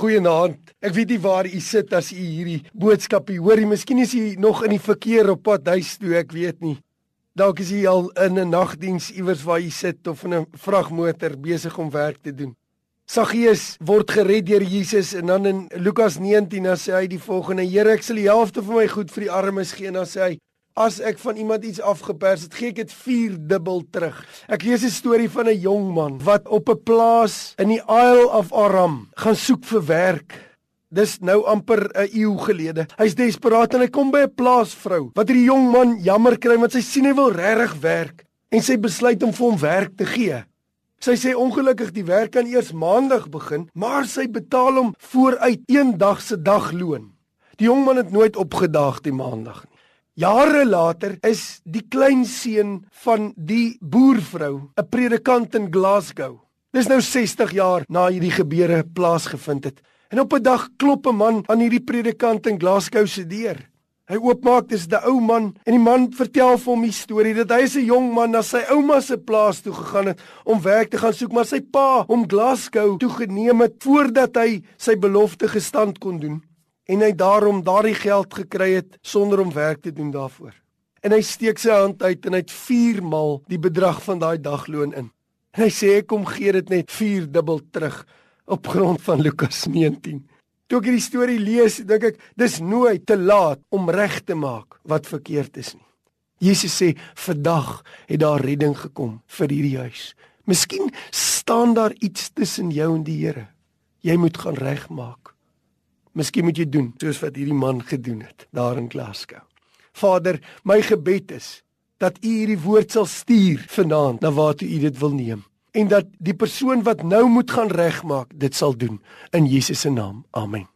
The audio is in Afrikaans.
Goeienaand. Ek weet nie waar u sit as u hierdie boodskap hoor nie. Miskien is u nog in die verkeer op pad huis toe, ek weet nie. Dalk is u al in 'n nagdiens iewers waar u sit of in 'n vragmotor besig om werk te doen. Saggeus word gered deur Jesus en dan in Lukas 19 dan sê hy die volgende: Here, ek sal die helfte van my goed vir die armes gee en dan sê hy As ek van iemand iets afgepers het, gee ek dit 4 dubbel terug. Ek lees 'n storie van 'n jong man wat op 'n plaas in die Isle of Aram gaan soek vir werk. Dis nou amper 'n eeu gelede. Hy's desperaat en hy kom by 'n plaasvrou wat hierdie jong man jammer kry want sy sien hy wil regtig werk en sy besluit om vir hom werk te gee. Sy sê ongelukkig die werk kan eers maandag begin, maar sy betaal hom vooruit een dag se dagloon. Die jong man het nooit opgedaag die maandag nie. Jare later is die kleinseun van die boervrou 'n predikant in Glasgow. Dis nou 60 jaar na hierdie gebeure plaasgevind het. En op 'n dag klop 'n man aan hierdie predikant in Glasgow se deur. Hy oopmaak, dis 'n ou man en die man vertel vir hom die storie dat hy 'n jong man na sy ouma se plaas toe gegaan het om werk te gaan soek, maar sy pa hom Glasgow toe geneem het voordat hy sy belofte gestand kon doen en hy daarom daardie geld gekry het sonder om werk te doen daarvoor. En hy steek sy hand uit en hy het 4 maal die bedrag van daai dagloon in. En hy sê ek kom gee dit net 4 dubbel terug op grond van Lukas 19. Toe ek hierdie storie lees, dink ek dis nooit te laat om reg te maak wat verkeerd is nie. Jesus sê vandag het daar redding gekom vir hierdie huis. Miskien staan daar iets tussen jou en die Here. Jy moet gaan regmaak. Miskien moet jy doen soos wat hierdie man gedoen het daar in Glasgow. Vader, my gebed is dat U hierdie woord sal stuur vanaand na waar U dit wil neem en dat die persoon wat nou moet gaan regmaak dit sal doen in Jesus se naam. Amen.